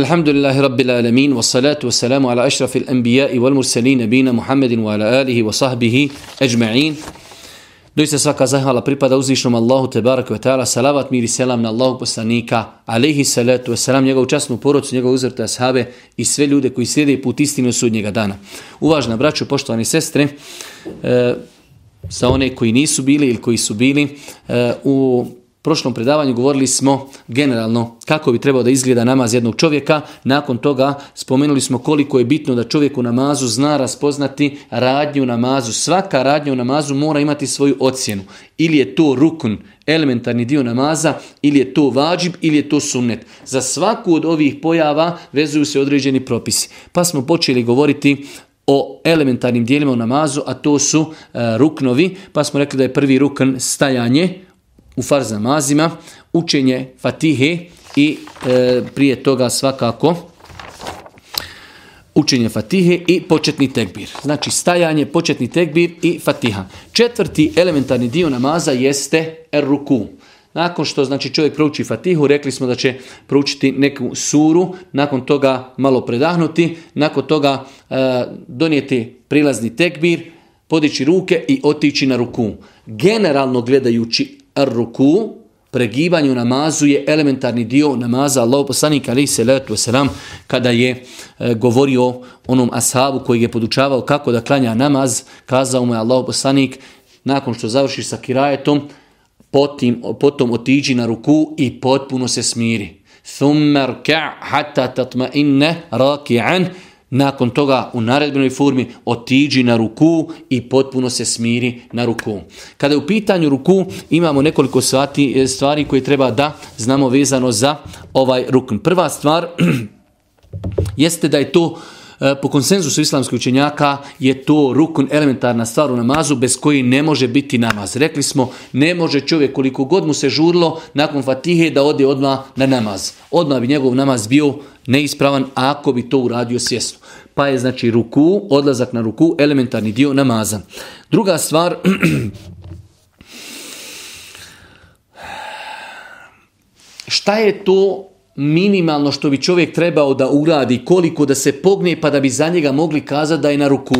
الحمد لله رب العالمين والصلاة والسلام على أشرف الأنبياء والمرسلين نبينا محمد وعلى آله وصحبه do Doista svaka zahvala pripada uzvišnom Allahu te barak ve ta'ala, salavat miri i selam na Allahu poslanika, alaihi salatu selam, njegovu časnu porodcu, njegovu uzvrte ashabe i sve ljude koji slijede put istine sudnjega dana. Uvažna braću poštovani sestre, sa eh, one koji nisu bili ili koji su bili, eh, u prošlom predavanju govorili smo generalno kako bi trebao da izgleda namaz jednog čovjeka. Nakon toga spomenuli smo koliko je bitno da čovjek u namazu zna raspoznati radnju namazu. Svaka radnja u namazu mora imati svoju ocjenu. Ili je to rukun, elementarni dio namaza, ili je to vađib, ili je to sunnet. Za svaku od ovih pojava vezuju se određeni propisi. Pa smo počeli govoriti o elementarnim dijelima u namazu, a to su e, ruknovi, pa smo rekli da je prvi rukn stajanje, u farz namazima, učenje fatihe i e, prije toga svakako učenje fatihe i početni tekbir. Znači stajanje, početni tekbir i fatiha. Četvrti elementarni dio namaza jeste ruku. Nakon što znači čovjek prouči Fatihu, rekli smo da će proučiti neku suru, nakon toga malo predahnuti, nakon toga e, donijeti prilazni tekbir, podići ruke i otići na ruku. Generalno gledajući ruku, pregibanju namazu je elementarni dio namaza Allahu poslanik ali se letu selam kada je e, govorio onom ashabu koji je podučavao kako da klanja namaz kazao mu je Allahu poslanik nakon što završiš sa kirajetom potim, potom otiđi na ruku i potpuno se smiri thumma hatta tatma'inna raki'an nakon toga u naredbenoj formi otiđi na ruku i potpuno se smiri na ruku. Kada je u pitanju ruku imamo nekoliko e, stvari koje treba da znamo vezano za ovaj rukn. Prva stvar jeste da je to E, po konsenzusu islamskih učenjaka je to rukun elementarna stvar u namazu bez koji ne može biti namaz. Rekli smo ne može čovjek koliko god mu se žurlo nakon fatihe da ode odmah na namaz. Odmah bi njegov namaz bio neispravan ako bi to uradio svjesno. Pa je znači ruku, odlazak na ruku, elementarni dio namaza. Druga stvar, šta je to minimalno što bi čovjek trebao da uradi, koliko da se pogne pa da bi za njega mogli kazati da je na ruku.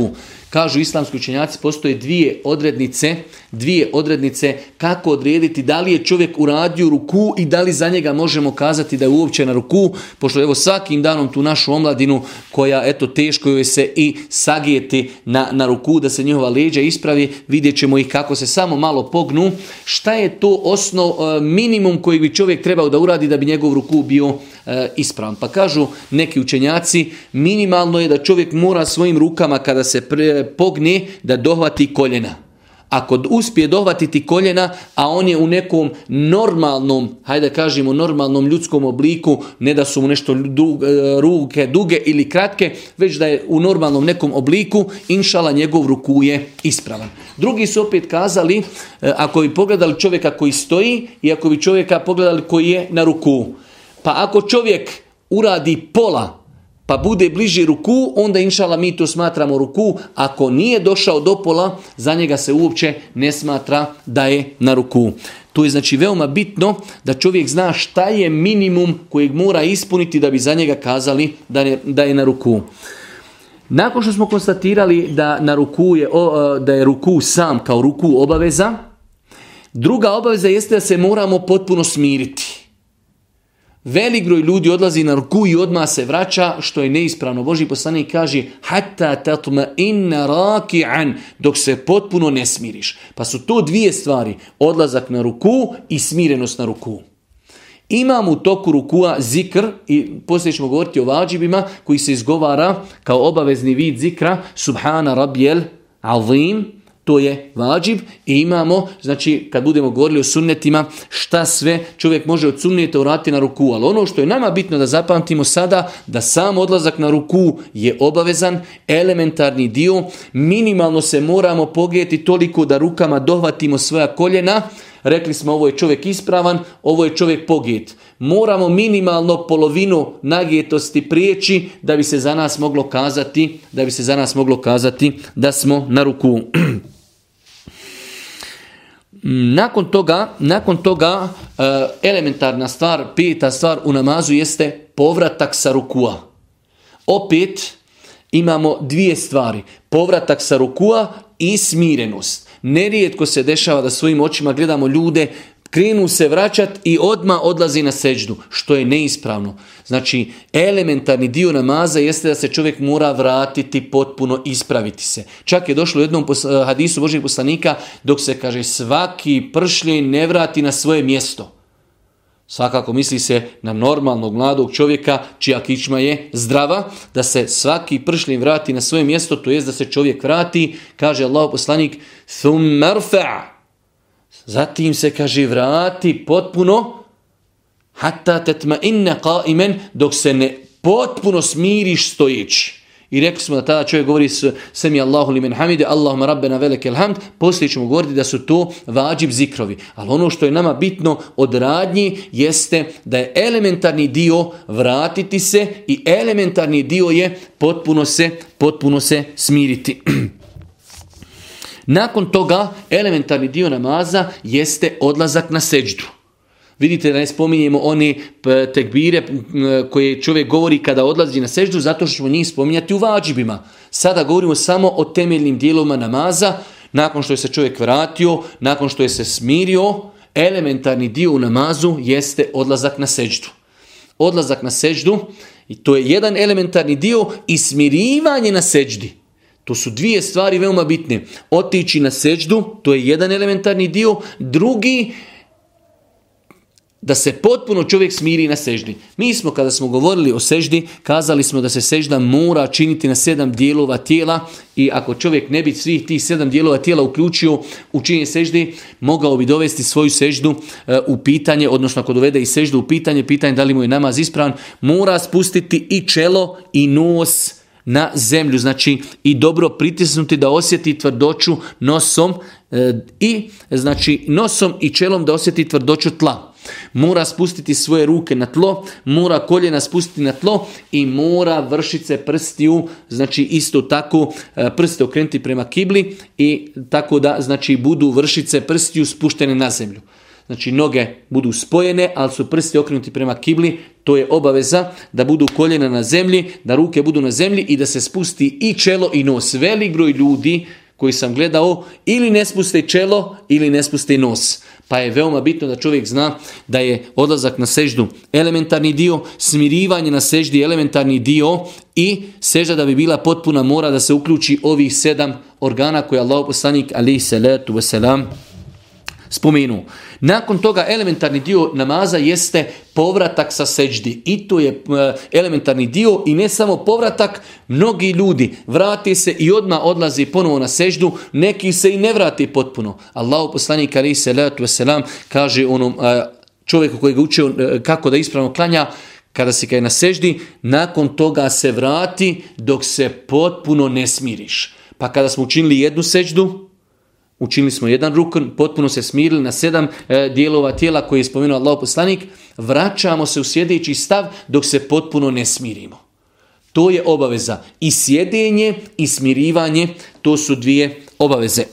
Kažu islamski učenjaci, postoje dvije odrednice, dvije odrednice kako odrediti da li je čovjek uradio ruku i da li za njega možemo kazati da je uopće na ruku, pošto evo svakim danom tu našu omladinu koja eto teško joj se i sagijeti na, na ruku, da se njihova leđa ispravi, vidjet ćemo ih kako se samo malo pognu. Šta je to osnov, e, minimum koji bi čovjek trebao da uradi da bi njegov ruku bio e, ispravan? Pa kažu neki učenjaci, minimalno je da čovjek mora svojim rukama kada se pre, pogne da dohvati koljena. Ako uspije dohvatiti koljena, a on je u nekom normalnom, hajde da kažemo normalnom ljudskom obliku, ne da su mu nešto ruke duge ili kratke, već da je u normalnom nekom obliku, inšala njegov ruku je ispravan. Drugi su opet kazali, eh, ako bi pogledali čovjeka koji stoji i ako bi čovjeka pogledali koji je na ruku, pa ako čovjek uradi pola pa bude bliži ruku, onda inšala mi to smatramo ruku. Ako nije došao do pola, za njega se uopće ne smatra da je na ruku. To je znači veoma bitno da čovjek zna šta je minimum kojeg mora ispuniti da bi za njega kazali da je, da je na ruku. Nakon što smo konstatirali da, na ruku je, e, da je ruku sam kao ruku obaveza, druga obaveza jeste da se moramo potpuno smiriti. Velik broj ljudi odlazi na ruku i odmah se vraća, što je neispravno. Boži poslanik kaže Hatta tatma inna raki'an, dok se potpuno ne smiriš. Pa su to dvije stvari, odlazak na ruku i smirenost na ruku. Imam u toku rukua zikr, i poslije ćemo govoriti o vađibima, koji se izgovara kao obavezni vid zikra, subhana rabijel azim, to je vađib i imamo, znači kad budemo govorili o sunnetima, šta sve čovjek može od sunneta urati na ruku, ali ono što je nama bitno da zapamtimo sada, da sam odlazak na ruku je obavezan, elementarni dio, minimalno se moramo pogijeti toliko da rukama dohvatimo svoja koljena, rekli smo ovo je čovjek ispravan, ovo je čovjek pogijet. Moramo minimalno polovinu nagjetosti prijeći da bi se za nas moglo kazati, da bi se za nas moglo kazati da smo na ruku. Mm, nakon toga, nakon toga e, elementarna stvar, pita stvar u namazu jeste povratak sa rukua. Opet imamo dvije stvari. Povratak sa rukua i smirenost. Nerijetko se dešava da svojim očima gledamo ljude krenu se vraćat i odma odlazi na seđdu, što je neispravno. Znači, elementarni dio namaza jeste da se čovjek mora vratiti potpuno, ispraviti se. Čak je došlo u jednom eh, hadisu Božih poslanika dok se kaže svaki pršlje ne vrati na svoje mjesto. Svakako misli se na normalnog mladog čovjeka čija kičma je zdrava, da se svaki pršljen vrati na svoje mjesto, to jest da se čovjek vrati, kaže Allah poslanik, ثُمَّرْفَعَ Zatim se kaže vrati potpuno hatta tetma inne qaimen dok se ne potpuno smiriš stojeći. I rekli smo da tada čovjek govori s semi Allahu limen hamide, Allahuma rabbena velike hamd, poslije ćemo govoriti da su to vađib zikrovi. Ali ono što je nama bitno od radnji jeste da je elementarni dio vratiti se i elementarni dio je potpuno se, potpuno se smiriti. Nakon toga, elementarni dio namaza jeste odlazak na seđdu. Vidite da ne spominjemo one tekbire koje čovjek govori kada odlazi na seždu, zato što ćemo njih spominjati u vađibima. Sada govorimo samo o temeljnim dijelovima namaza, nakon što je se čovjek vratio, nakon što je se smirio, elementarni dio u namazu jeste odlazak na seždu. Odlazak na seždu, i to je jedan elementarni dio i smirivanje na seđdi. To su dvije stvari veoma bitne. Otići na seđdu, to je jedan elementarni dio. Drugi, da se potpuno čovjek smiri na seždi. Mi smo kada smo govorili o seždi, kazali smo da se sežda mora činiti na sedam dijelova tijela i ako čovjek ne bi svih tih sedam dijelova tijela uključio u činjenje seždi, mogao bi dovesti svoju seždu eh, u pitanje, odnosno ako dovede i seždu u pitanje, pitanje da li mu je namaz ispravan, mora spustiti i čelo i nos na zemlju, znači i dobro pritisnuti da osjeti tvrdoću nosom eh, i znači nosom i čelom da osjeti tvrdoću tla. Mora spustiti svoje ruke na tlo, mora koljena spustiti na tlo i mora vršice prstiju, znači isto tako eh, prste okrenuti prema kibli i tako da znači budu vršice prstiju spuštene na zemlju znači noge budu spojene, ali su prsti okrenuti prema kibli, to je obaveza da budu koljena na zemlji, da ruke budu na zemlji i da se spusti i čelo i nos. Velik broj ljudi koji sam gledao ili ne spuste čelo ili ne spuste nos. Pa je veoma bitno da čovjek zna da je odlazak na seždu elementarni dio, smirivanje na seždi elementarni dio i sežda da bi bila potpuna mora da se uključi ovih sedam organa koje Allah poslanik alaih salatu wasalam spomenuo. Nakon toga elementarni dio namaza jeste povratak sa seđdi. I to je eh, elementarni dio i ne samo povratak, mnogi ljudi vrati se i odmah odlazi ponovo na seždu, neki se i ne vrati potpuno. Allahu poslanik ali se selam kaže onom eh, čovjeku koji ga učio eh, kako da ispravno klanja, kada si kaj na seždi, nakon toga se vrati dok se potpuno ne smiriš. Pa kada smo učinili jednu seždu, Učinili smo jedan rukn, potpuno se smirili na sedam e, dijelova tijela koje je spomenuo Allah poslanik. Vraćamo se u sjedeći stav dok se potpuno ne smirimo. To je obaveza. I sjedenje i smirivanje, to su dvije obaveze.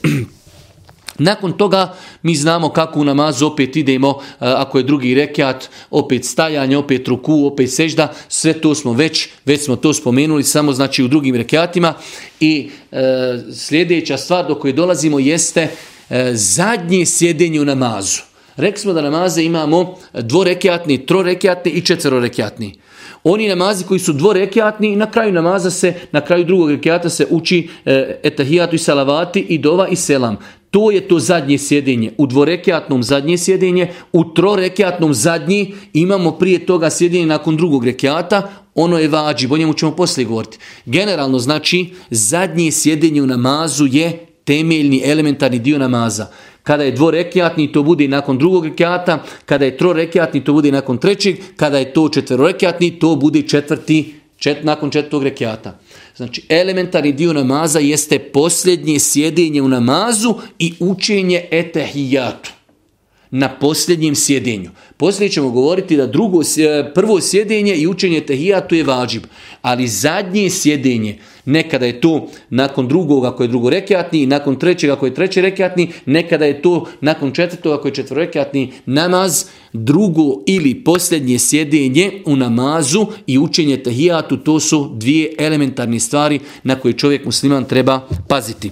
Nakon toga mi znamo kako u namazu opet idemo, e, ako je drugi rekiat, opet stajanje, opet ruku, opet sežda, sve to smo već, već smo to spomenuli, samo znači u drugim rekiatima. I e, sljedeća stvar do koje dolazimo jeste e, zadnje sjedenje u namazu. Rekli smo da namaze imamo dvorekiatni, trorekiatni i četvorekiatni. Oni namazi koji su dvorekiatni i na kraju namaza se, na kraju drugog rekiata se uči e, etahijatu i salavati i dova i selam. To je to zadnje sjedinje. U dvorekiatnom zadnje sjedinje, u trorekiatnom zadnji imamo prije toga sjedinje nakon drugog rekijata, ono je vađi, o njemu ćemo poslije govoriti. Generalno znači zadnje sjedinje u namazu je temeljni elementarni dio namaza. Kada je dvorekiatni, to bude nakon drugog rekijata, kada je trorekiatni, to bude nakon trećeg, kada je to četverorekiatni, to bude četvrti, čet, nakon četvrtog rekiata. Znači, elementarni dio namaza jeste posljednje sjedinje u namazu i učenje etehijatu na posljednjem sjedinju. Poslije ćemo govoriti da drugo, e, prvo sjedenje i učenje tehijatu je vađib, ali zadnje sjedenje, nekada je to nakon drugog ako je i nakon trećeg ako je treći rekiatni, nekada je to nakon četvrtog ako je rekiatni namaz, drugo ili posljednje sjedenje u namazu i učenje tehijatu, to su dvije elementarne stvari na koje čovjek musliman treba paziti.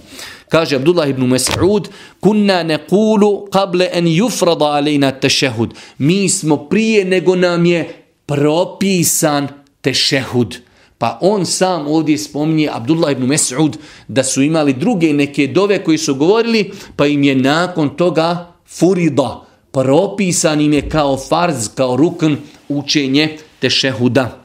Kaže Abdullah ibn Mas'ud, kunna nekulu kable en jufrada alejna tešehud. Mi smo prije nego nam je propisan tešehud. Pa on sam ovdje spominje Abdullah ibn Mas'ud da su imali druge neke dove koji su govorili, pa im je nakon toga furida. Propisan im je kao farz, kao rukn učenje tešehuda.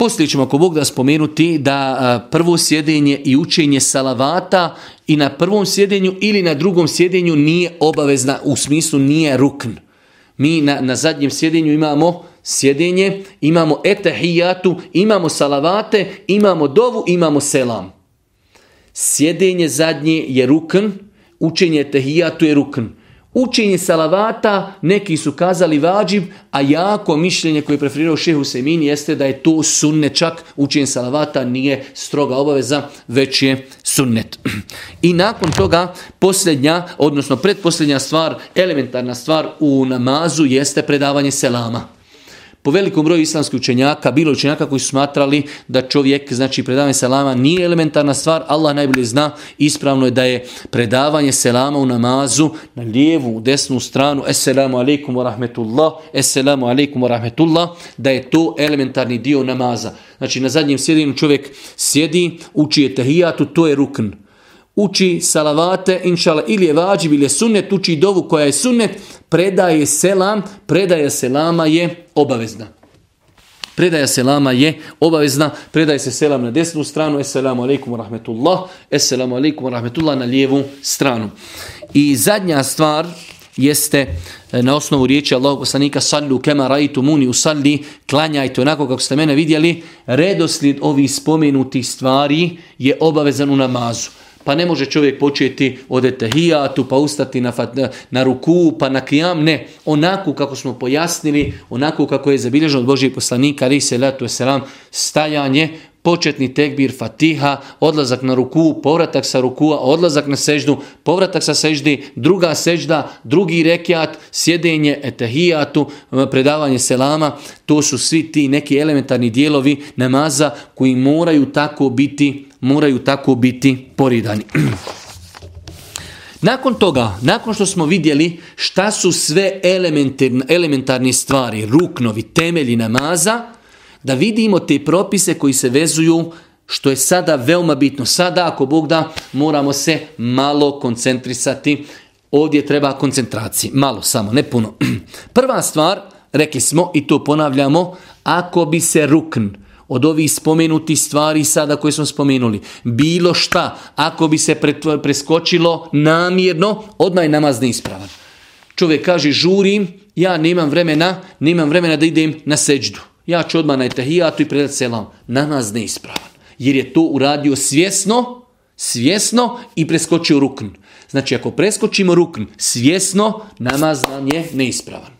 Poslije ćemo ako Bog da spomenuti da prvo sjedenje i učenje salavata i na prvom sjedenju ili na drugom sjedenju nije obavezna, u smislu nije rukn. Mi na, na zadnjem sjedenju imamo sjedenje, imamo etahijatu, imamo salavate, imamo dovu, imamo selam. Sjedenje zadnje je rukn, učenje etahijatu je rukn. Učenje salavata, neki su kazali vađib, a jako mišljenje koje je preferirao šehu Semin jeste da je to sunnet čak. Učenje salavata nije stroga obaveza, već je sunnet. I nakon toga posljednja, odnosno predposljednja stvar, elementarna stvar u namazu jeste predavanje selama. Po velikom broju islamskih učenjaka, bilo učenjaka koji su smatrali da čovjek, znači predavanje selama nije elementarna stvar, Allah najbolje zna, ispravno je da je predavanje selama u namazu na lijevu, u desnu stranu, Esselamu alaikum wa rahmetullah, assalamu alaikum wa rahmetullah, da je to elementarni dio namaza. Znači na zadnjem sjedinu čovjek sjedi, uči je tahijatu, to je rukn uči salavate, inšala, ili je vađiv, ili je sunnet, uči dovu koja je sunnet, predaje selam, predaja selama je obavezna. Predaja selama je obavezna, predaje se selam na desnu stranu, eselamu alaikum rahmetullah, eselamu alaikum rahmetullah na lijevu stranu. I zadnja stvar jeste eh, na osnovu riječi Allahog poslanika sallu kema rajitu muni usalli, klanjajte onako kako ste mene vidjeli, redoslijed ovih spomenutih stvari je obavezan u namazu pa ne može čovjek početi od etahijatu, pa ustati na, na ruku, pa na kijam, ne. Onako kako smo pojasnili, onako kako je zabilježeno od Božijeg poslanika, ali se letu selam, stajanje, početni tekbir fatiha, odlazak na ruku, povratak sa rukua, odlazak na seždu, povratak sa seždi, druga sežda, drugi rekiat, sjedenje, etahijatu, predavanje selama, to su svi ti neki elementarni dijelovi namaza koji moraju tako biti moraju tako biti poridani. Nakon toga, nakon što smo vidjeli šta su sve elementarne stvari, ruknovi, temelji namaza, da vidimo te propise koji se vezuju što je sada veoma bitno. Sada, ako Bog da, moramo se malo koncentrisati. Ovdje treba koncentraciji. Malo samo, ne puno. Prva stvar, rekli smo i to ponavljamo, ako bi se rukn, od ovih spomenuti stvari sada koje smo spomenuli, bilo šta, ako bi se preskočilo namjerno, odmah je namaz neispravan. Čovjek kaže, žurim, ja nemam vremena, nemam vremena da idem na seđdu. Ja ću odmah na etahijatu i predat selam. Namaz neispravan. Jer je to uradio svjesno, svjesno i preskočio rukn. Znači, ako preskočimo rukn svjesno, namaz nam je neispravan.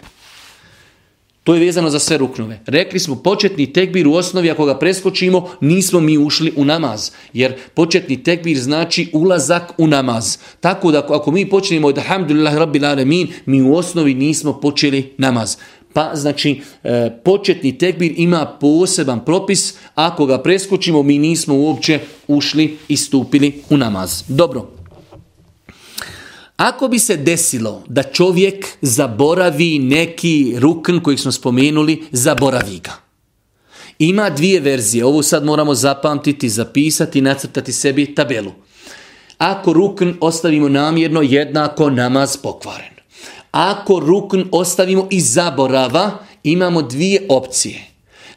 To je vezano za sve ruknove. Rekli smo početni tekbir u osnovi ako ga preskočimo nismo mi ušli u namaz. Jer početni tekbir znači ulazak u namaz. Tako da ako mi počnemo od alhamdulillah rabbil mi u osnovi nismo počeli namaz. Pa znači e, početni tekbir ima poseban propis. Ako ga preskočimo mi nismo uopće ušli i stupili u namaz. Dobro. Ako bi se desilo da čovjek zaboravi neki rukn koji smo spomenuli, zaboravi ga. Ima dvije verzije, Ovu sad moramo zapamtiti, zapisati i nacrtati sebi tabelu. Ako rukn ostavimo namjerno, jednako namaz pokvaren. Ako rukn ostavimo i zaborava, imamo dvije opcije.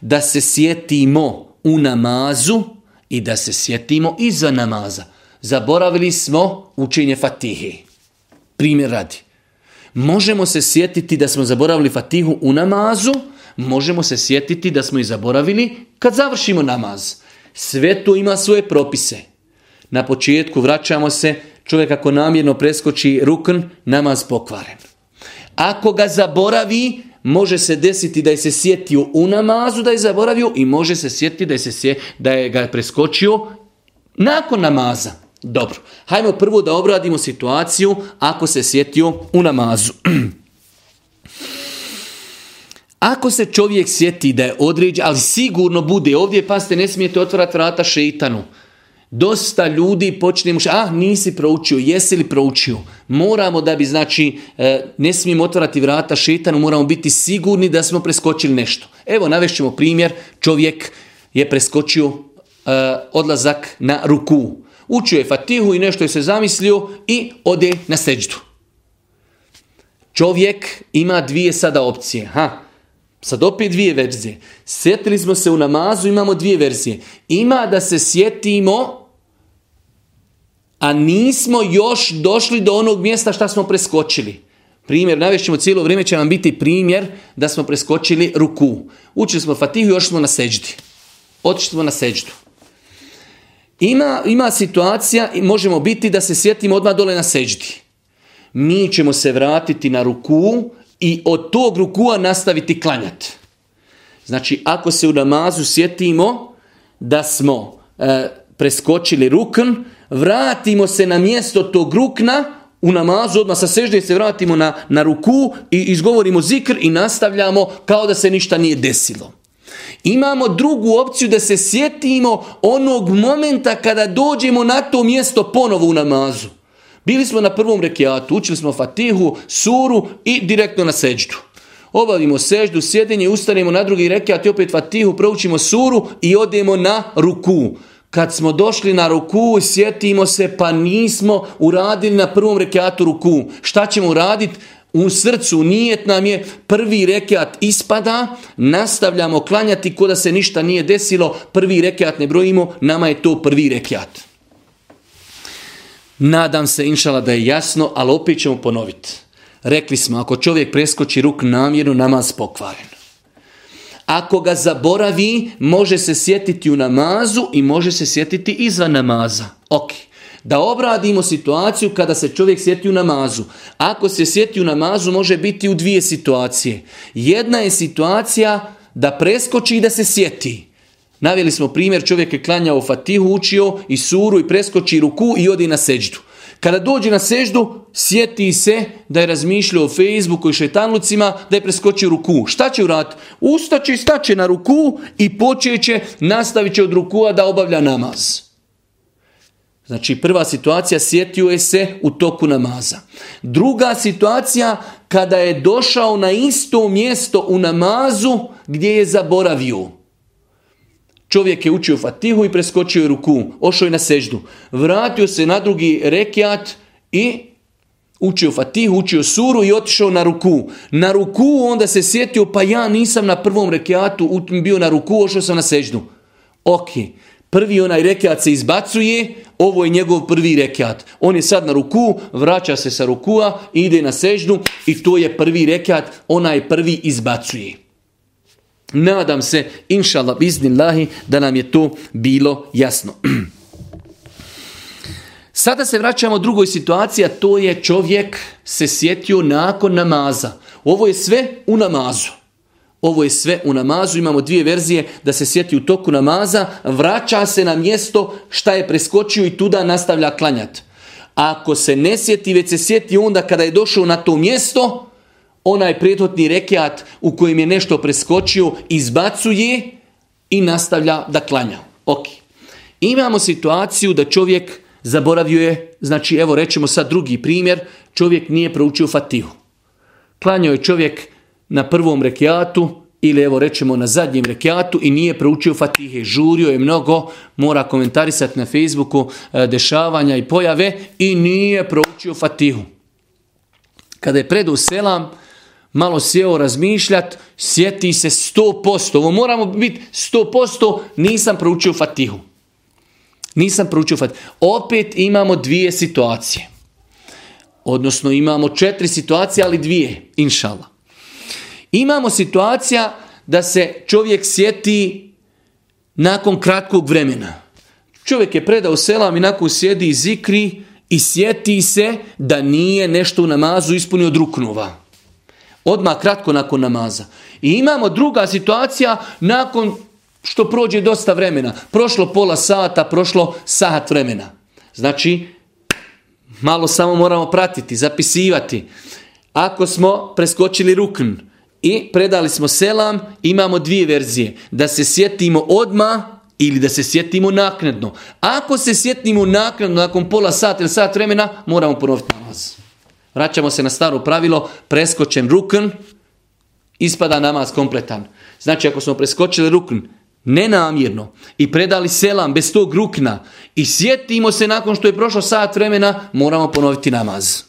Da se sjetimo u namazu i da se sjetimo iza namaza. Zaboravili smo učenje fatihe. Primjer radi. Možemo se sjetiti da smo zaboravili fatihu u namazu, možemo se sjetiti da smo i zaboravili kad završimo namaz. Sve to ima svoje propise. Na početku vraćamo se, čovjek ako namjerno preskoči rukn, namaz pokvaren. Ako ga zaboravi, može se desiti da je se sjetio u namazu da je zaboravio i može se sjetiti da je, se da je ga preskočio nakon namaza. Dobro, hajmo prvo da obradimo situaciju ako se sjetio u namazu. Ako se čovjek sjeti da je određen, ali sigurno bude ovdje, pa ste ne smijete otvarati vrata šeitanu. Dosta ljudi počne a ah nisi proučio, jesi li proučio. Moramo da bi, znači, e, ne smijemo otvarati vrata šetanu, moramo biti sigurni da smo preskočili nešto. Evo, navešćemo primjer, čovjek je preskočio e, odlazak na ruku. Učio je Fatihu i nešto je se zamislio i ode na seđdu. Čovjek ima dvije sada opcije. Ha, sad opet dvije verzije. Sjetili smo se u namazu, imamo dvije verzije. Ima da se sjetimo, a nismo još došli do onog mjesta šta smo preskočili. Primjer, navješćemo cijelo vrijeme će vam biti primjer da smo preskočili ruku. Učili smo Fatihu, još smo na seđdi. Otišli smo na seđdu. Ima, ima situacija, možemo biti da se sjetimo odmah dole na seđdi. Mi ćemo se vratiti na ruku i od tog rukua nastaviti klanjat. Znači, ako se u namazu sjetimo da smo e, preskočili rukn, vratimo se na mjesto tog rukna, u namazu odmah sa i se vratimo na, na ruku i izgovorimo zikr i nastavljamo kao da se ništa nije desilo. Imamo drugu opciju da se sjetimo onog momenta kada dođemo na to mjesto ponovo u namazu. Bili smo na prvom rekiatu, učili smo fatihu, suru i direktno na seđdu. Obavimo seždu, sjedenje, ustanemo na drugi rekiat i opet fatihu, proučimo suru i odemo na ruku. Kad smo došli na ruku, sjetimo se pa nismo uradili na prvom rekiatu ruku. Šta ćemo uraditi? u srcu nijet nam je, prvi rekeat ispada, nastavljamo klanjati ko da se ništa nije desilo, prvi rekeat ne brojimo, nama je to prvi rekeat. Nadam se, inšala, da je jasno, ali opet ćemo ponoviti. Rekli smo, ako čovjek preskoči ruk namjeru, namaz pokvaren. Ako ga zaboravi, može se sjetiti u namazu i može se sjetiti izvan namaza. Ok da obradimo situaciju kada se čovjek sjeti u namazu. Ako se sjeti u namazu može biti u dvije situacije. Jedna je situacija da preskoči i da se sjeti. Naveli smo primjer, čovjek je klanjao fatihu, učio i suru i preskoči ruku i odi na seđdu. Kada dođe na seždu, sjeti se da je razmišljao o Facebooku i šetanlucima, da je preskočio ruku. Šta će uraditi? Ustaće i staće na ruku i počeće, nastavit će od rukua da obavlja namaz. Znači prva situacija sjetio je se u toku namaza. Druga situacija kada je došao na isto mjesto u namazu gdje je zaboravio. Čovjek je učio fatihu i preskočio je ruku, ošao je na seždu. Vratio se na drugi rekiat i učio fatihu, učio suru i otišao na ruku. Na ruku onda se sjetio pa ja nisam na prvom rekiatu bio na ruku, ošao sam na seždu. Ok, Prvi onaj rekat se izbacuje, ovo je njegov prvi rekiat. On je sad na ruku, vraća se sa rukua, ide na seždu i to je prvi rekiat, onaj prvi izbacuje. Nadam se, inšala biznillahi, da nam je to bilo jasno. Sada se vraćamo drugoj situaciji, a to je čovjek se sjetio nakon namaza. Ovo je sve u namazu. Ovo je sve u namazu, imamo dvije verzije da se sjeti u toku namaza, vraća se na mjesto šta je preskočio i tuda nastavlja klanjat. Ako se ne sjeti, već se sjeti onda kada je došao na to mjesto, onaj prethodni rekiat u kojem je nešto preskočio, izbacuje i nastavlja da klanja. Ok. Imamo situaciju da čovjek zaboravio je, znači evo rećemo sad drugi primjer, čovjek nije proučio fatihu. Klanjao je čovjek na prvom rekiatu ili evo rećemo na zadnjem rekiatu i nije proučio fatihe, žurio je mnogo, mora komentarisati na Facebooku e, dešavanja i pojave i nije proučio fatihu. Kada je predu selam, malo sjeo razmišljat, sjeti se 100%, ovo moramo biti 100%, nisam proučio fatihu. Nisam proučio fatihu. Opet imamo dvije situacije. Odnosno imamo četiri situacije, ali dvije, inšala. Imamo situacija da se čovjek sjeti nakon kratkog vremena. Čovjek je predao selam i nakon sjedi i zikri i sjeti se da nije nešto u namazu ispunio od ruknova. Odmah kratko nakon namaza. I imamo druga situacija nakon što prođe dosta vremena. Prošlo pola sata, prošlo sat vremena. Znači, malo samo moramo pratiti, zapisivati. Ako smo preskočili rukn, i predali smo selam, imamo dvije verzije. Da se sjetimo odma ili da se sjetimo naknadno. Ako se sjetimo naknadno, nakon pola sata ili sat vremena, moramo ponoviti namaz. Vraćamo se na staro pravilo, preskočen rukn, ispada namaz kompletan. Znači, ako smo preskočili rukn, nenamjerno i predali selam bez tog rukna i sjetimo se nakon što je prošlo sat vremena, moramo ponoviti namaz.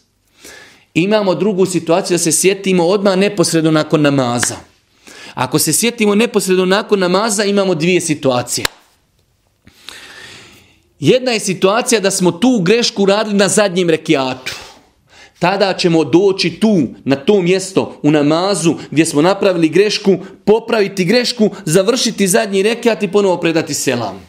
Imamo drugu situaciju da se sjetimo odmah neposredno nakon namaza. Ako se sjetimo neposredno nakon namaza imamo dvije situacije. Jedna je situacija da smo tu grešku radili na zadnjem rekiatu. Tada ćemo doći tu, na to mjesto, u namazu gdje smo napravili grešku, popraviti grešku, završiti zadnji rekiat i ponovo predati selam.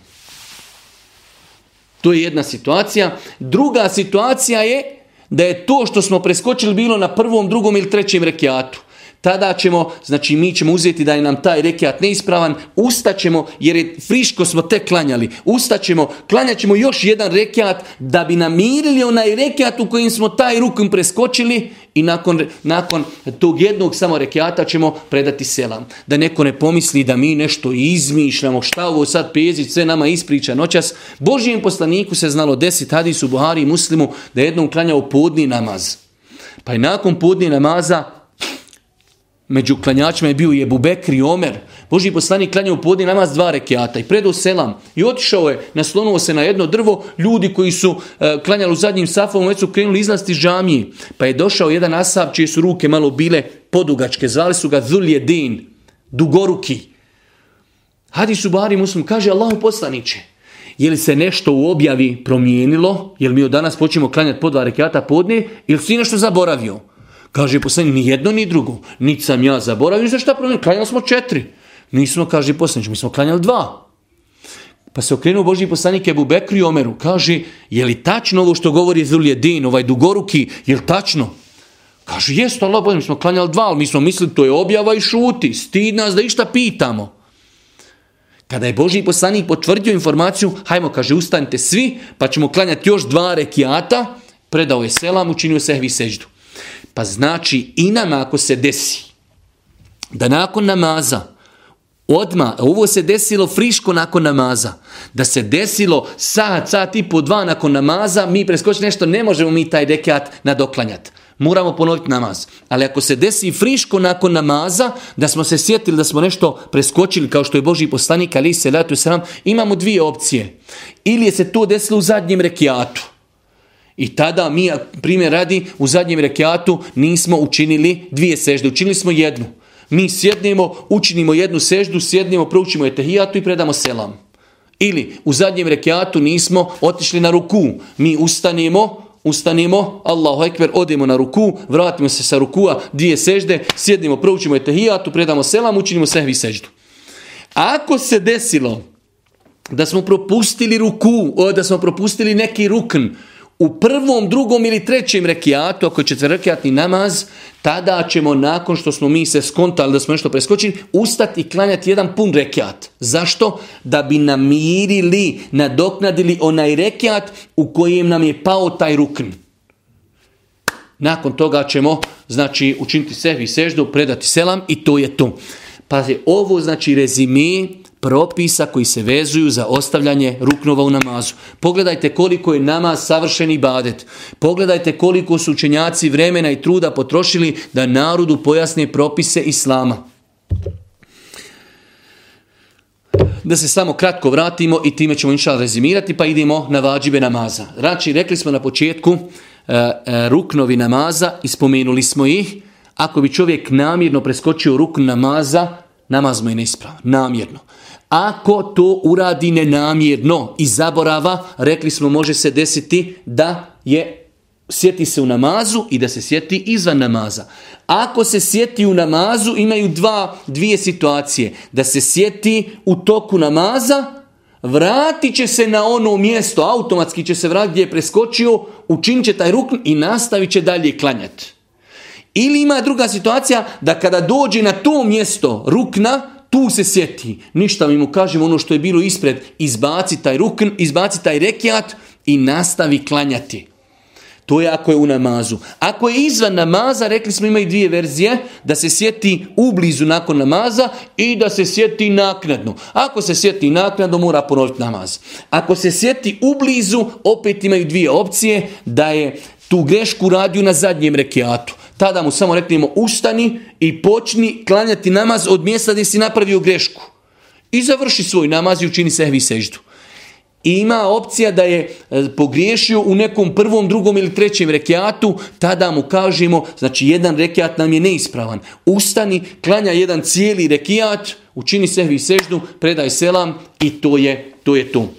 To je jedna situacija. Druga situacija je da je to što smo preskočili bilo na prvom, drugom ili trećem rekiatu tada ćemo, znači mi ćemo uzeti da je nam taj rekiat neispravan, ustaćemo jer je friško smo te klanjali, ustaćemo, klanjat ćemo još jedan rekiat da bi namirili onaj rekiat u kojim smo taj rukom preskočili i nakon, nakon tog jednog samo rekiata ćemo predati selam. Da neko ne pomisli da mi nešto izmišljamo, šta ovo sad pezić, sve nama ispriča noćas. Božijem poslaniku se znalo desit hadisu Buhari i muslimu da je jednom klanjao podni namaz. Pa i nakon podni namaza Među klanjačima je bio i Ebu Bekr Omer. Boži poslanik klanjao u podni namaz dva rekiata i predao selam. I otišao je, naslonuo se na jedno drvo, ljudi koji su e, klanjali u zadnjim safom, već su krenuli izlasti žamije. Pa je došao jedan asap čije su ruke malo bile podugačke, zvali su ga Zuljedin, dugoruki. Hadi su Bari Muslim kaže, u poslaniće, je li se nešto u objavi promijenilo, jel mi od danas počnemo klanjati po dva rekiata podne, ili si nešto zaboravio? Kaže poslanik, ni jedno ni drugo. Niti sam ja zaboravio, za šta promijenio. Klanjali smo četiri. Nismo, kaže poslanik, mi smo klanjali dva. Pa se okrenuo Boži poslanik Ebu Bekri Omeru. Kaže, je li tačno ovo što govori Zuljedin, ovaj dugoruki, je li tačno? Kaže, jesu Allah mi smo klanjali dva, ali mi smo mislili, to je objava i šuti, stid nas da išta pitamo. Kada je Boži poslanik potvrdio informaciju, hajmo, kaže, ustanite svi, pa ćemo klanjati još dva rekiata, predao je selam, učinio sehvi seždu. Pa znači i nama ako se desi da nakon namaza odma, ovo se desilo friško nakon namaza, da se desilo sat, sat i po dva nakon namaza, mi preskočili nešto, ne možemo mi taj dekat nadoklanjati. Moramo ponoviti namaz. Ali ako se desi friško nakon namaza, da smo se sjetili da smo nešto preskočili, kao što je Boži poslanik, ali se sram, imamo dvije opcije. Ili je se to desilo u zadnjem rekiatu, i tada mi, primjer radi, u zadnjem rekiatu nismo učinili dvije sežde, učinili smo jednu. Mi sjednemo, učinimo jednu seždu, sjednemo, proučimo etehijatu i predamo selam. Ili u zadnjem rekiatu nismo otišli na ruku. Mi ustanemo, ustanemo, Allahu ekber, odemo na ruku, vratimo se sa rukua, dvije sežde, sjednemo, proučimo etehijatu, predamo selam, učinimo sehvi seždu. Ako se desilo da smo propustili ruku, o, da smo propustili neki rukn, u prvom, drugom ili trećem rekiatu, ako je četvrrekiatni namaz, tada ćemo nakon što smo mi se skontali da smo nešto preskočili, ustati i klanjati jedan pun rekiat. Zašto? Da bi namirili, nadoknadili onaj rekiat u kojem nam je pao taj rukn. Nakon toga ćemo, znači, učiniti sehvi seždu, predati selam i to je to. Pazi, ovo znači rezimi propisa koji se vezuju za ostavljanje ruknova u namazu. Pogledajte koliko je namaz savršeni badet. Pogledajte koliko su učenjaci vremena i truda potrošili da narodu pojasne propise islama. Da se samo kratko vratimo i time ćemo inšal rezimirati pa idemo na vađibe namaza. Znači, rekli smo na početku e, e, ruknovi namaza i spomenuli smo ih. Ako bi čovjek namjerno preskočio rukn namaza, namaz mu je neispravan, namjerno. Ako to uradi nenamjerno i zaborava, rekli smo može se desiti da je sjeti se u namazu i da se sjeti izvan namaza. Ako se sjeti u namazu imaju dva, dvije situacije. Da se sjeti u toku namaza, vratit će se na ono mjesto, automatski će se vratiti gdje je preskočio, učinit će taj rukn i nastavit će dalje klanjati. Ili ima druga situacija da kada dođe na to mjesto rukna, tu se sjeti, ništa mi mu kažemo ono što je bilo ispred, izbaci taj rukn, izbaci taj rekiat i nastavi klanjati. To je ako je u namazu. Ako je izvan namaza, rekli smo imaju dvije verzije, da se sjeti ublizu nakon namaza i da se sjeti naknadno. Ako se sjeti naknadno, mora ponoviti namaz. Ako se sjeti ublizu, opet imaju dvije opcije, da je tu grešku radio na zadnjem rekiatu. Tada mu samo reknemo ustani i počni klanjati namaz od mjesta gdje si napravio grešku. I završi svoj namaz i učini sehvi seždu. I ima opcija da je e, pogriješio u nekom prvom, drugom ili trećem rekiatu, tada mu kažemo, znači jedan rekiat nam je neispravan. Ustani, klanja jedan cijeli rekiat, učini sehvi seždu, predaj selam i to je to. Je to.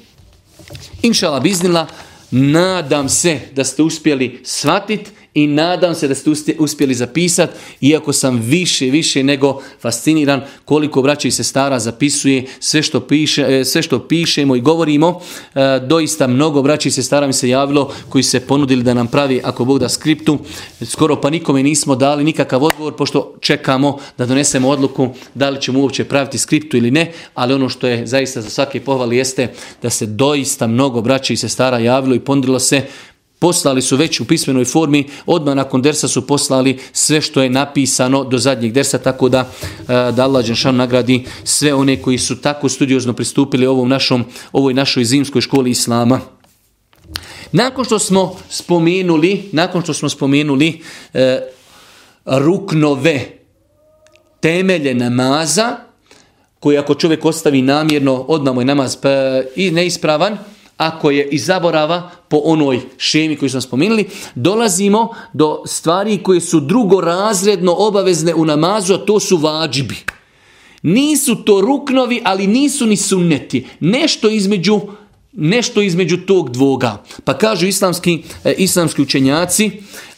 Inšala biznila, nadam se da ste uspjeli shvatiti i nadam se da ste uspjeli zapisati, iako sam više, više nego fasciniran koliko braća i sestara zapisuje sve što, piše, e, sve što pišemo i govorimo. E, doista mnogo braća i sestara mi se javilo koji se ponudili da nam pravi, ako Bog da, skriptu. Skoro pa nikome nismo dali nikakav odgovor, pošto čekamo da donesemo odluku da li ćemo uopće praviti skriptu ili ne, ali ono što je zaista za svake pohvali jeste da se doista mnogo braća i sestara javilo i ponudilo se Poslali su već u pismenoj formi, odmah nakon dersa su poslali sve što je napisano do zadnjeg dersa, tako da, e, da Allah nagradi sve one koji su tako studiozno pristupili ovom našom, ovoj našoj zimskoj školi Islama. Nakon što smo spomenuli, nakon što smo spomenuli e, ruknove temelje namaza, koji ako čovjek ostavi namjerno, odmah mu je namaz pa, i neispravan, ako je izaborava, zaborava po onoj šemi koju smo spomenuli, dolazimo do stvari koje su drugorazredno obavezne u namazu, a to su vađibi. Nisu to ruknovi, ali nisu ni sunneti. Nešto između nešto između tog dvoga. Pa kažu islamski, e, islamski učenjaci,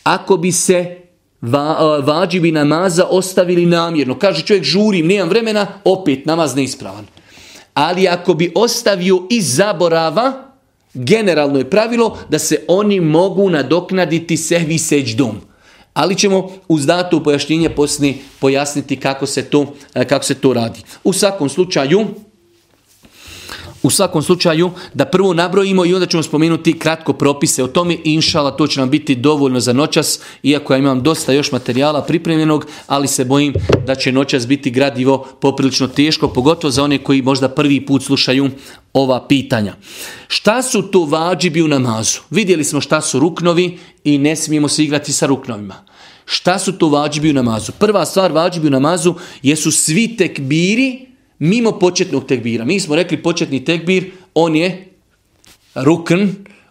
ako bi se va, e, vađibi namaza ostavili namjerno, kaže čovjek žurim, nemam vremena, opet namaz neispravan. Ali ako bi ostavio i zaborava, generalno je pravilo da se oni mogu nadoknaditi sehvi dom. Ali ćemo uz datu pojašnjenje poslije pojasniti kako se to, e, kako se to radi. U svakom slučaju, u svakom slučaju, da prvo nabrojimo i onda ćemo spomenuti kratko propise o tome. Inšala, to će nam biti dovoljno za noćas, iako ja imam dosta još materijala pripremljenog, ali se bojim da će noćas biti gradivo poprilično teško, pogotovo za one koji možda prvi put slušaju ova pitanja. Šta su to vađibi u namazu? Vidjeli smo šta su ruknovi i ne smijemo se igrati sa ruknovima. Šta su to vađibi u namazu? Prva stvar vađibi u namazu jesu svi tekbiri mimo početnog tekbira. Mi smo rekli početni tekbir, on je rukn,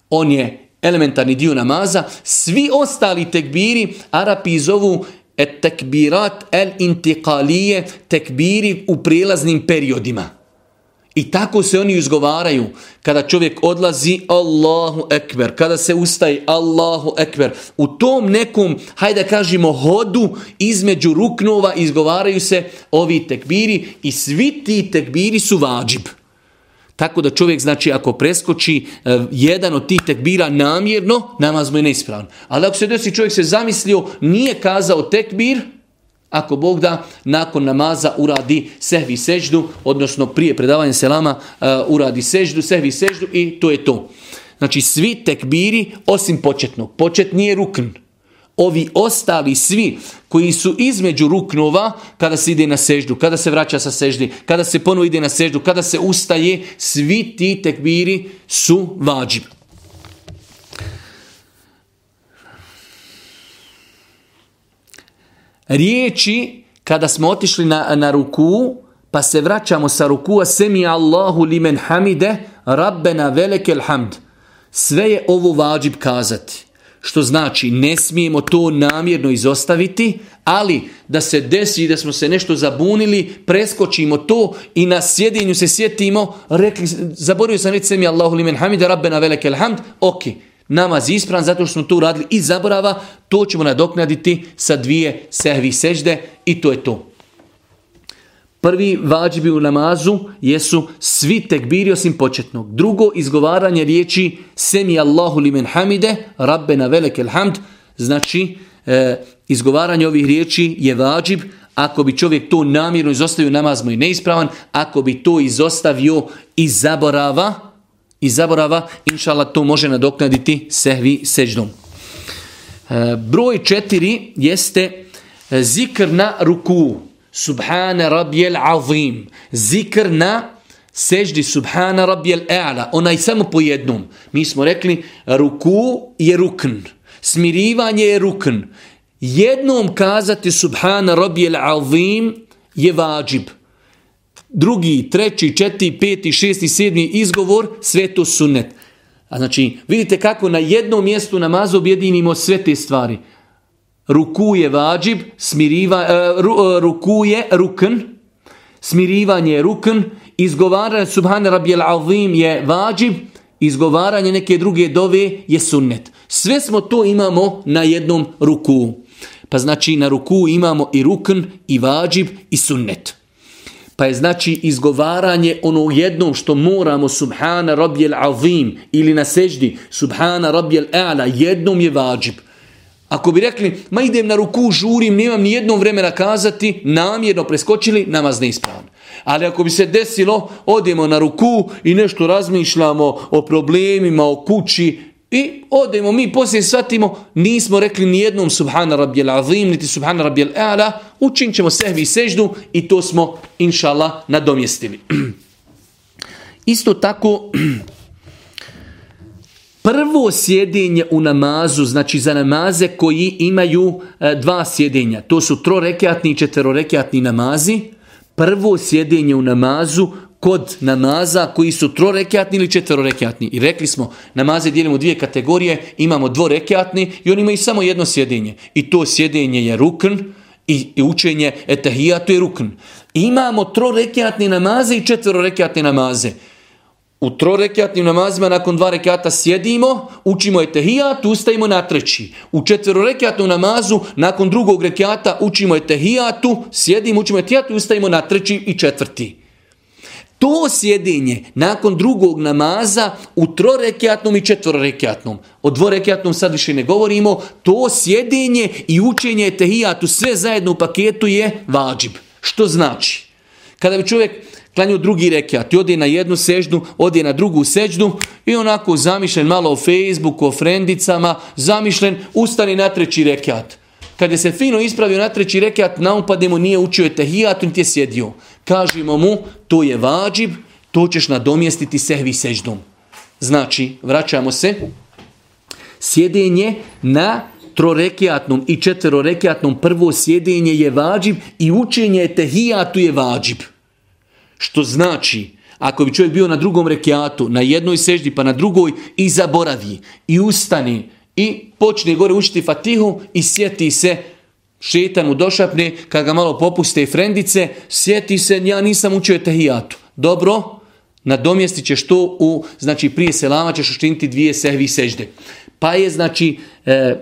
on je elementarni dio namaza. Svi ostali tekbiri, Arapi zovu et tekbirat el intikalije, tekbiri u prijelaznim periodima. I tako se oni izgovaraju. Kada čovjek odlazi, Allahu ekber. Kada se ustaje, Allahu ekber. U tom nekom, hajde kažemo, hodu između ruknova izgovaraju se ovi tekbiri i svi ti tekbiri su vađib. Tako da čovjek, znači, ako preskoči e, jedan od tih tekbira namjerno, namaz mu je neispravan. Ali ako se desi, čovjek se zamislio, nije kazao tekbir, ako Bog da, nakon namaza uradi sehvi seždu, odnosno prije predavanja selama uh, uradi seždu, sehvi seždu i to je to. Znači svi tekbiri osim početnog. Počet nije rukn. Ovi ostali svi koji su između ruknova kada se ide na seždu, kada se vraća sa seždi, kada se ponovo ide na seždu, kada se ustaje, svi ti tekbiri su vađivi. riječi kada smo otišli na, na ruku, pa se vraćamo sa rukua, semi Allahu limen hamide, rabbena velekel hamd. Sve je ovo vađib kazati. Što znači, ne smijemo to namjerno izostaviti, ali da se desi da smo se nešto zabunili, preskočimo to i na sjedinju se sjetimo, rekli, zaboravio sam reći semi Allahu limen hamide, rabbena velekel hamd, ok, namaz ispravan zato što smo to uradili i zaborava, to ćemo nadoknaditi sa dvije sehvi sežde i to je to. Prvi vađbi u namazu jesu svi tekbiri osim početnog. Drugo, izgovaranje riječi Semi Allahu limen hamide, rabbena na velekel hamd. Znači, e, izgovaranje ovih riječi je vađib. Ako bi čovjek to namjerno izostavio, namaz mu je neispravan. Ako bi to izostavio i zaborava, i zaborava, inšala to može nadoknaditi sehvi seđdom. E, broj četiri jeste e, zikr na ruku. Subhana rabijel azim. Zikr na seždi subhana rabijel e'ala. Onaj samo po jednom. Mi smo rekli ruku je rukn. Smirivanje je rukn. Jednom kazati subhana rabijel azim je vađib drugi, treći, četiri, peti, šesti, sedmi izgovor, sve to sunet. A znači, vidite kako na jednom mjestu namazu objedinimo sve te stvari. Ruku je vađib, smiriva, e, e, ruku je rukn, smirivanje je rukn, izgovaranje subhana rabijel a'vim je vađib, izgovaranje neke druge dove je sunnet. Sve smo to imamo na jednom ruku. Pa znači na ruku imamo i rukn, i vađib, i sunnet. Pa je znači izgovaranje ono jednom što moramo Subhana rabijel Azim ili na seždi Subhana rabijel A'la jednom je vađib. Ako bi rekli, ma idem na ruku, žurim, nemam ni jednom vremena kazati, namjerno preskočili, namaz ispravno. Ali ako bi se desilo, odemo na ruku i nešto razmišljamo o problemima, o kući, i odemo mi poslije shvatimo, nismo rekli ni jednom subhana rabijel azim, niti subhana rabijel ala, učinit ćemo sehvi i seždu i to smo, inša Allah, nadomjestili. Isto tako, prvo sjedinje u namazu, znači za namaze koji imaju e, dva sjedinja, to su trorekatni i četverorekatni namazi, prvo sjedinje u namazu kod namaza koji su trorekatni ili četvorekjatni. I rekli smo, namaze dijelimo dvije kategorije, imamo dvorekatni i oni imaju samo jedno sjedinje. I to sjedinje je rukn i, i učenje etahijatu je rukn. Imamo imamo trorekjatni namaze i četvorekjatni namaze. U trorekatnim namazima nakon dva rekata sjedimo, učimo etahijat, ustajimo na treći. U četvorekjatnom namazu nakon drugog rekata učimo etehijatu, sjedimo, učimo etehijatu, ustajimo na treći i četvrti. To sjedinje nakon drugog namaza u trorekjatnom i četvorekjatnom, o dvorekjatnom sad više ne govorimo, to sjedinje i učenje tehijatu sve zajedno u paketu je vađib. Što znači? Kada bi čovjek klanju drugi rekiat i ode na jednu seždu, ode na drugu seždu i onako zamišljen malo o Facebooku, o frendicama, zamišljen, ustani na treći rekiat. Kada se fino ispravio na treći rekiat, naupadnemo nije učio je tehijat, ti je sjedio kažemo mu to je vađib, to ćeš nadomjestiti sehvi seždom. Znači, vraćamo se, sjedenje na trorekijatnom i četverorekijatnom prvo sjedenje je vađib i učenje je tehijatu je vađib. Što znači, ako bi čovjek bio na drugom rekiatu, na jednoj seždi pa na drugoj i zaboravi i ustani i počne gore učiti fatihu i sjeti se Šetan mu došapne, kad ga malo popuste i frendice, sjeti se, ja nisam učio tehijatu. Dobro, nadomjestit ćeš to u, znači prije selama ćeš učiniti dvije sehvi sežde. Pa je znači e,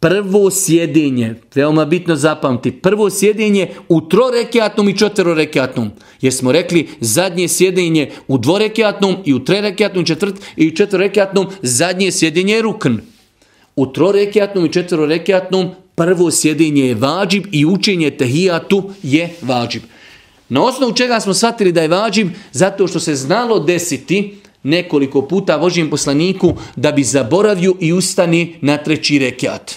prvo sjedinje, veoma bitno zapamti, prvo sjedinje u trorekiatnom i četverorekiatnom. Jer smo rekli zadnje sjedenje u dvorekiatnom i u i četvrt, i rekatnom zadnje sjedinje je rukn. U trorekiatnom i četverorekiatnom prvo sjedinje je vađib i učenje tehijatu je vađib. Na osnovu čega smo shvatili da je vađib? Zato što se znalo desiti nekoliko puta vožnjem poslaniku da bi zaboravio i ustani na treći rekiat.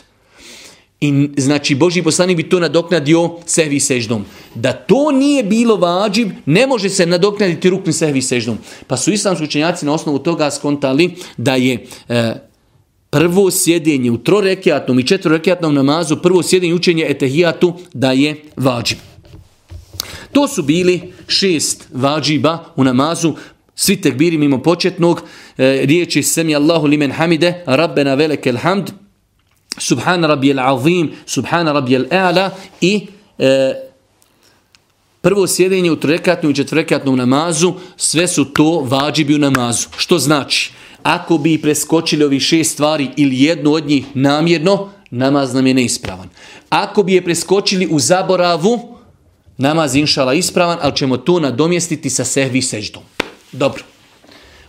I znači Boži poslanik bi to nadoknadio sehvi seždom. Da to nije bilo vađib, ne može se nadoknaditi rukni sehvi seždom. Pa su islamski učenjaci na osnovu toga skontali da je e, prvo sjedenje u trorekjatnom i četvorekjatnom namazu, prvo sjedenje učenje etehijatu da je vađib. To su bili šest vađiba u namazu, svi tekbiri mimo početnog, e, riječi Semi Allahu limen hamide, Rabbena velekel hamd, subhana rabijel azim, Subhana rabijel a'la i e, prvo sjedenje u trorekijatnom i četvorekijatnom namazu, sve su to vađibi u namazu. Što znači? ako bi preskočili ovih šest stvari ili jednu od njih namjerno, namaz nam je neispravan. Ako bi je preskočili u zaboravu, namaz inšala ispravan, ali ćemo to nadomjestiti sa sehvi seždom. Dobro.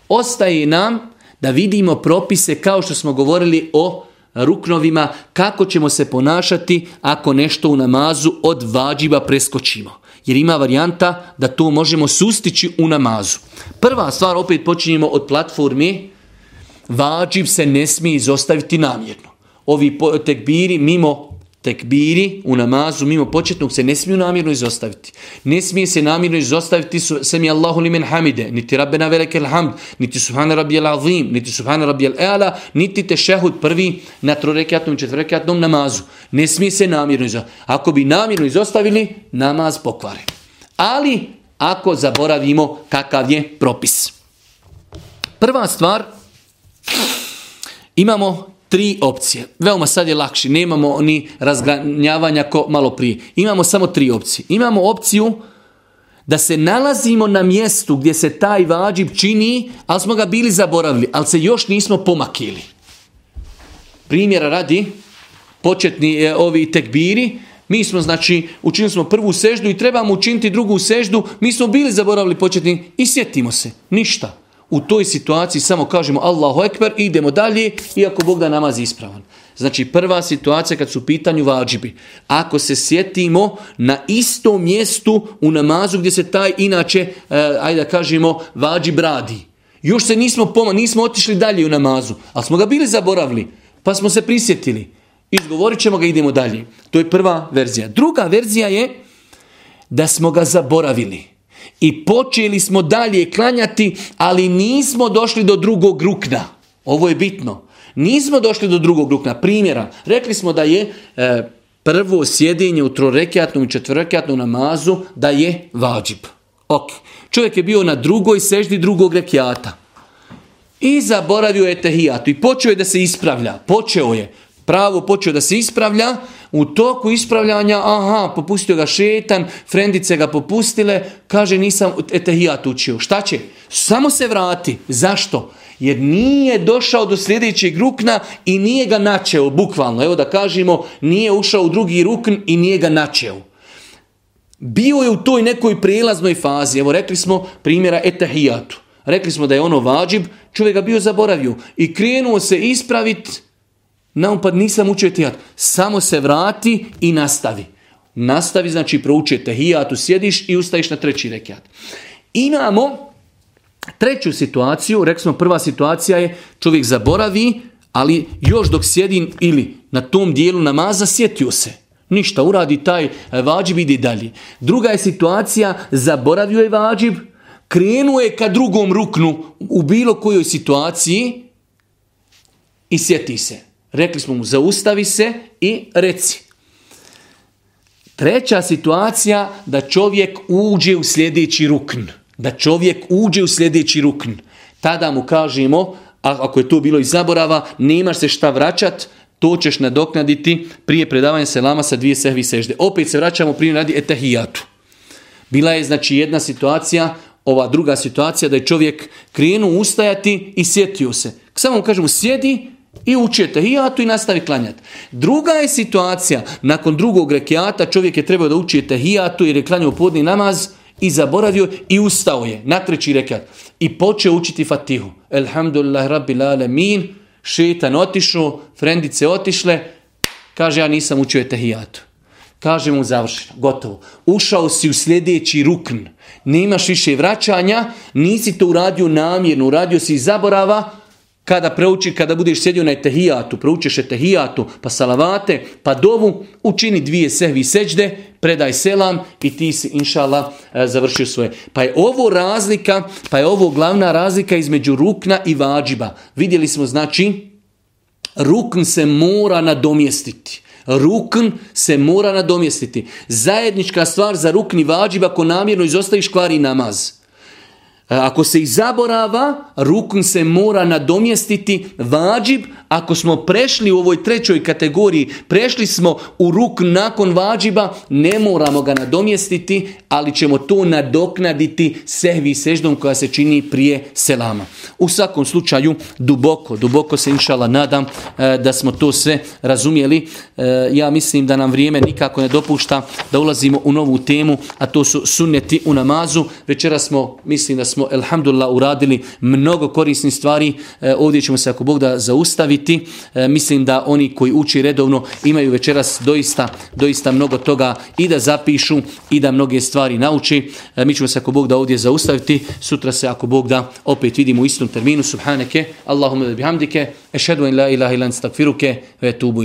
Ostaje nam da vidimo propise kao što smo govorili o ruknovima, kako ćemo se ponašati ako nešto u namazu od vađiba preskočimo. Jer ima varijanta da to možemo sustići u namazu. Prva stvar, opet počinjemo od platformi vađib se ne smije izostaviti namjerno. Ovi tekbiri mimo tekbiri u namazu mimo početnog se ne smiju namjerno izostaviti. Ne smije se namjerno izostaviti su, semi Allahu limen hamide, niti rabbena velekel hamd, niti subhana rabijel azim, niti subhana rabijel eala, niti tešehud prvi na trorekatnom i namazu. Ne smije se namjerno izostaviti. Ako bi namjerno izostavili, namaz pokvare. Ali ako zaboravimo kakav je propis. Prva stvar, Imamo tri opcije. Veoma sad je lakši, nemamo ni razganjavanja ko malo prije. Imamo samo tri opcije. Imamo opciju da se nalazimo na mjestu gdje se taj vađib čini, ali smo ga bili zaboravili, ali se još nismo pomakili. Primjera radi, početni je ovi tekbiri, mi smo, znači, učinili smo prvu seždu i trebamo učiniti drugu seždu, mi smo bili zaboravili početni i sjetimo se, ništa u toj situaciji samo kažemo Allahu Ekber i idemo dalje, iako Bog da namaz ispravan. Znači prva situacija kad su u pitanju vađibi. Ako se sjetimo na istom mjestu u namazu gdje se taj inače, e, ajde da kažemo, vađib radi. Još se nismo poma, nismo otišli dalje u namazu, ali smo ga bili zaboravili, pa smo se prisjetili. Izgovorit ćemo ga, idemo dalje. To je prva verzija. Druga verzija je da smo ga zaboravili i počeli smo dalje klanjati, ali nismo došli do drugog rukna. Ovo je bitno. Nismo došli do drugog rukna. Primjera, rekli smo da je e, prvo sjedinje u trorekatnom i na namazu da je vađib. Ok, čovjek je bio na drugoj seždi drugog rekijata. i zaboravio je tehijatu i počeo je da se ispravlja. Počeo je, pravo počeo da se ispravlja, u toku ispravljanja, aha, popustio ga šetan, frendice ga popustile, kaže nisam etehijat učio. Šta će? Samo se vrati. Zašto? Jer nije došao do sljedećeg rukna i nije ga načeo, bukvalno. Evo da kažemo, nije ušao u drugi rukn i nije ga načeo. Bio je u toj nekoj prijelaznoj fazi. Evo rekli smo primjera etahijatu. Rekli smo da je ono vađib, čovjek ga bio zaboravio. I krenuo se ispraviti naupad nisam učio tehijat. Samo se vrati i nastavi. Nastavi znači prouči tehijat, sjediš i ustaješ na treći rekiat. Imamo treću situaciju, rekli smo prva situacija je čovjek zaboravi, ali još dok sjedi ili na tom dijelu namaza sjetio se. Ništa, uradi taj e, vađib, ide dalje. Druga je situacija, zaboravio je vađib, krenuo je ka drugom ruknu u bilo kojoj situaciji i sjeti se. Rekli smo mu zaustavi se i reci. Treća situacija da čovjek uđe u sljedeći rukn. Da čovjek uđe u sljedeći rukn. Tada mu kažemo, ako je to bilo i zaborava, nemaš se šta vraćat, to ćeš nadoknaditi prije predavanja selama sa dvije sehvi sežde. Opet se vraćamo prije radi etahijatu. Bila je znači jedna situacija, ova druga situacija da je čovjek krenuo ustajati i sjetio se. Samo mu kažemo sjedi, i učijete hijatu i nastavi klanjati. Druga je situacija, nakon drugog rekiata čovjek je trebao da učijete hijatu jer je klanjao podni namaz i zaboravio i ustao je na treći rekiat. I počeo učiti fatihu. Elhamdulillah rabbil alemin, šetan otišao, frendice otišle, kaže ja nisam učio tehijatu Kaže mu završeno, gotovo. Ušao si u sljedeći rukn, nemaš više vraćanja, nisi to uradio namjerno, uradio si i zaborava, kada preuči, kada budeš sjedio na etehijatu, proučiš etehijatu, pa salavate, pa dovu, učini dvije sehvi seđde, predaj selam i ti si, inšala, e, završio svoje. Pa je ovo razlika, pa je ovo glavna razlika između rukna i vađiba. Vidjeli smo, znači, rukn se mora nadomjestiti. Rukn se mora nadomjestiti. Zajednička stvar za rukni vađiba, ako namjerno izostaviš, kvari namaz. E, ako se izaborava, zaborava, rukun se mora nadomjestiti vađib. Ako smo prešli u ovoj trećoj kategoriji, prešli smo u ruk nakon vađiba, ne moramo ga nadomjestiti, ali ćemo to nadoknaditi sehvi seždom koja se čini prije selama. U svakom slučaju, duboko, duboko se inšala nadam e, da smo to sve razumjeli. E, ja mislim da nam vrijeme nikako ne dopušta da ulazimo u novu temu, a to su sunneti u namazu. Večera smo, mislim da smo smo, elhamdulillah, uradili mnogo korisnih stvari. E, ovdje ćemo se, ako Bog da, zaustaviti. E, mislim da oni koji uči redovno imaju večeras doista, doista mnogo toga i da zapišu i da mnoge stvari nauči. E, mi ćemo se, ako Bog da, ovdje zaustaviti. Sutra se, ako Bog da, opet vidimo u istom terminu. Subhaneke, allahumma bihamdike, ešhedu in la ilaha ilan stakfiruke, ve tubu